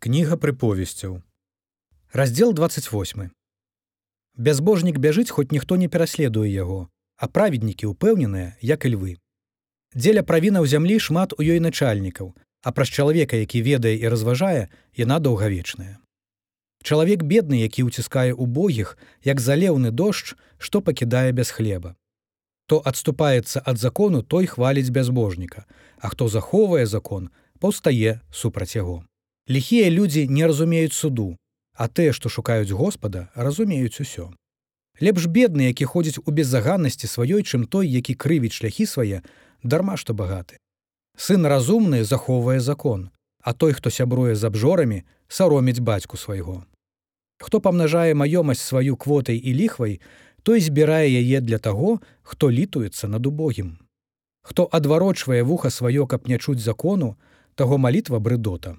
Кніга прыповесцяў. Раздзел 28. Бязбожнік бяжыць, хоць ніхто не пераследуе яго, а праведнікі ўпэўненыя, як і львы. Дзеля правінаў зямлі шмат у ёй начальнікаў, а праз чалавека, які ведае і разважае, яна даўгавечная. Чалавек бедны, які ўціскае убогіх, як залеўны дождж, што пакідае без хлеба. Адступаецца ад закону, той хваліць бязбожніка, а хто захоўвае закон, паўстае супраць яго. Ліхія людзі не разумеюць суду, а тыя, што шукаюць Господа, разумеюць усё. Лепш бедны, які ходзіць у беззаганнасці сваёй, чым той, які крывіць шляхі свае, дарма што багаты. Сын разумны захоўвае закон, а той, хто сябруе з абжорамі, сароміць бацьку свайго. Хто памнажае маёмасць сваю квотай і ліхвай, той збірае яе для таго, хто літуецца над убогім. Хто адварочвае вуха сваё, каб не чуць закону, таго малітва брыдота.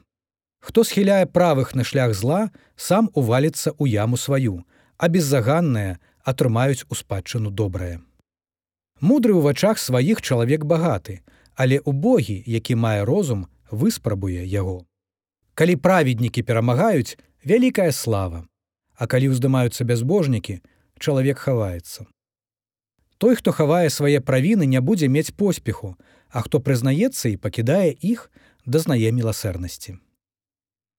Хто схіляе правых на шлях зла, сам уваліцца ў яму сваю, а беззаганныя атрымаюць у спадчыну добрае. Мудры ў вачах сваіх чалавек багаты, але убогі, які мае розум, выспрабуе яго. Калі праведнікі перамагаюць, вялікая слава, а калі ўздымаюцца бязбожнікі, чалавек хаваецца. Той, хто хавае свае правіны, не будзе мець поспеху, а хто прызнаецца і пакідае іх, дазнае міласэрнасці.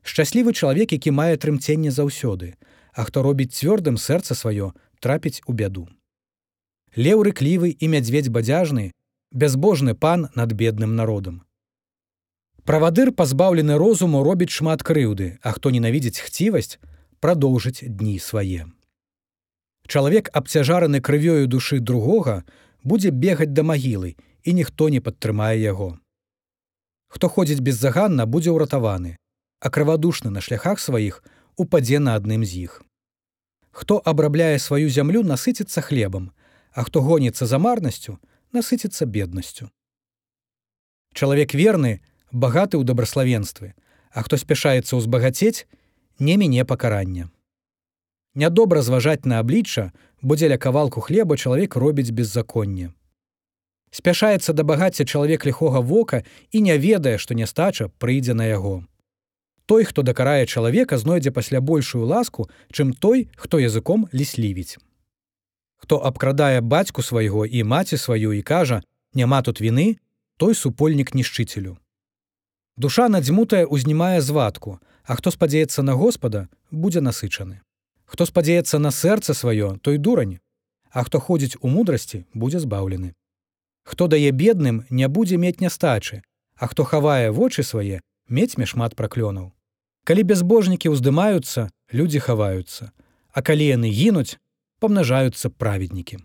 Шчаслівы чалавек, які мае трымценне заўсёды, а хто робіць цвёрдым сэрца сваё, трапіць у бяду. Леў рыклівы і мядзведь бадзяжны, бязбожны пан над бедным народам. Правадыр пазбаўлены розуму робіць шмат крыўды, а хто ненавідзець хцівасць, прадоўжыць дні свае. Чалавек, абцяжараны крывёю душы другога, будзе бегаць да магілы, і ніхто не падтрымае яго. Хто ходзіць беззаганна, будзе ўратаваны, а крывадушны на шляхах сваіх упадзе на адным з іх. Хто абрабляе сваю зямлю, насыціцца хлебам, а хто гоніцца за марнасцю, насыціцца беднасцю. Чалавек верны, багаты ў дабраславенстве, а хто спяшаецца ўзбагацець, не мяне пакарання. Нядобра зважаць на аблічча, бо дзеля кавалку хлеба чалавек робіць беззаконне. Спяшаецца да багацця чалавек ліхога вока і не ведае, што нястача прыйдзе на яго той, хто дакарае чалавека, знойдзе пасля большую ласку, чым той, хто языком ліслівіць. Хто абкрадае бацьку свайго і маці сваю і кажа: няма тут віны, той супольнік нішчыцелю. Душа надзьмутая узнімае звадку, а хто спадзяецца на Господа, будзе насычаны. Хто спадзяецца на сэрца сваё, той дурань, а хто ходзіць у мудрасці, будзе збаўлены. Хто дае бедным, не будзе мець нястачы, а хто хавае вочы свае, мецьме шмат праклёнаў. Калі бязбожнікі ўздымаюцца, людзі хаваюцца, а калі яны гінуць, памнажаюцца праведнікі.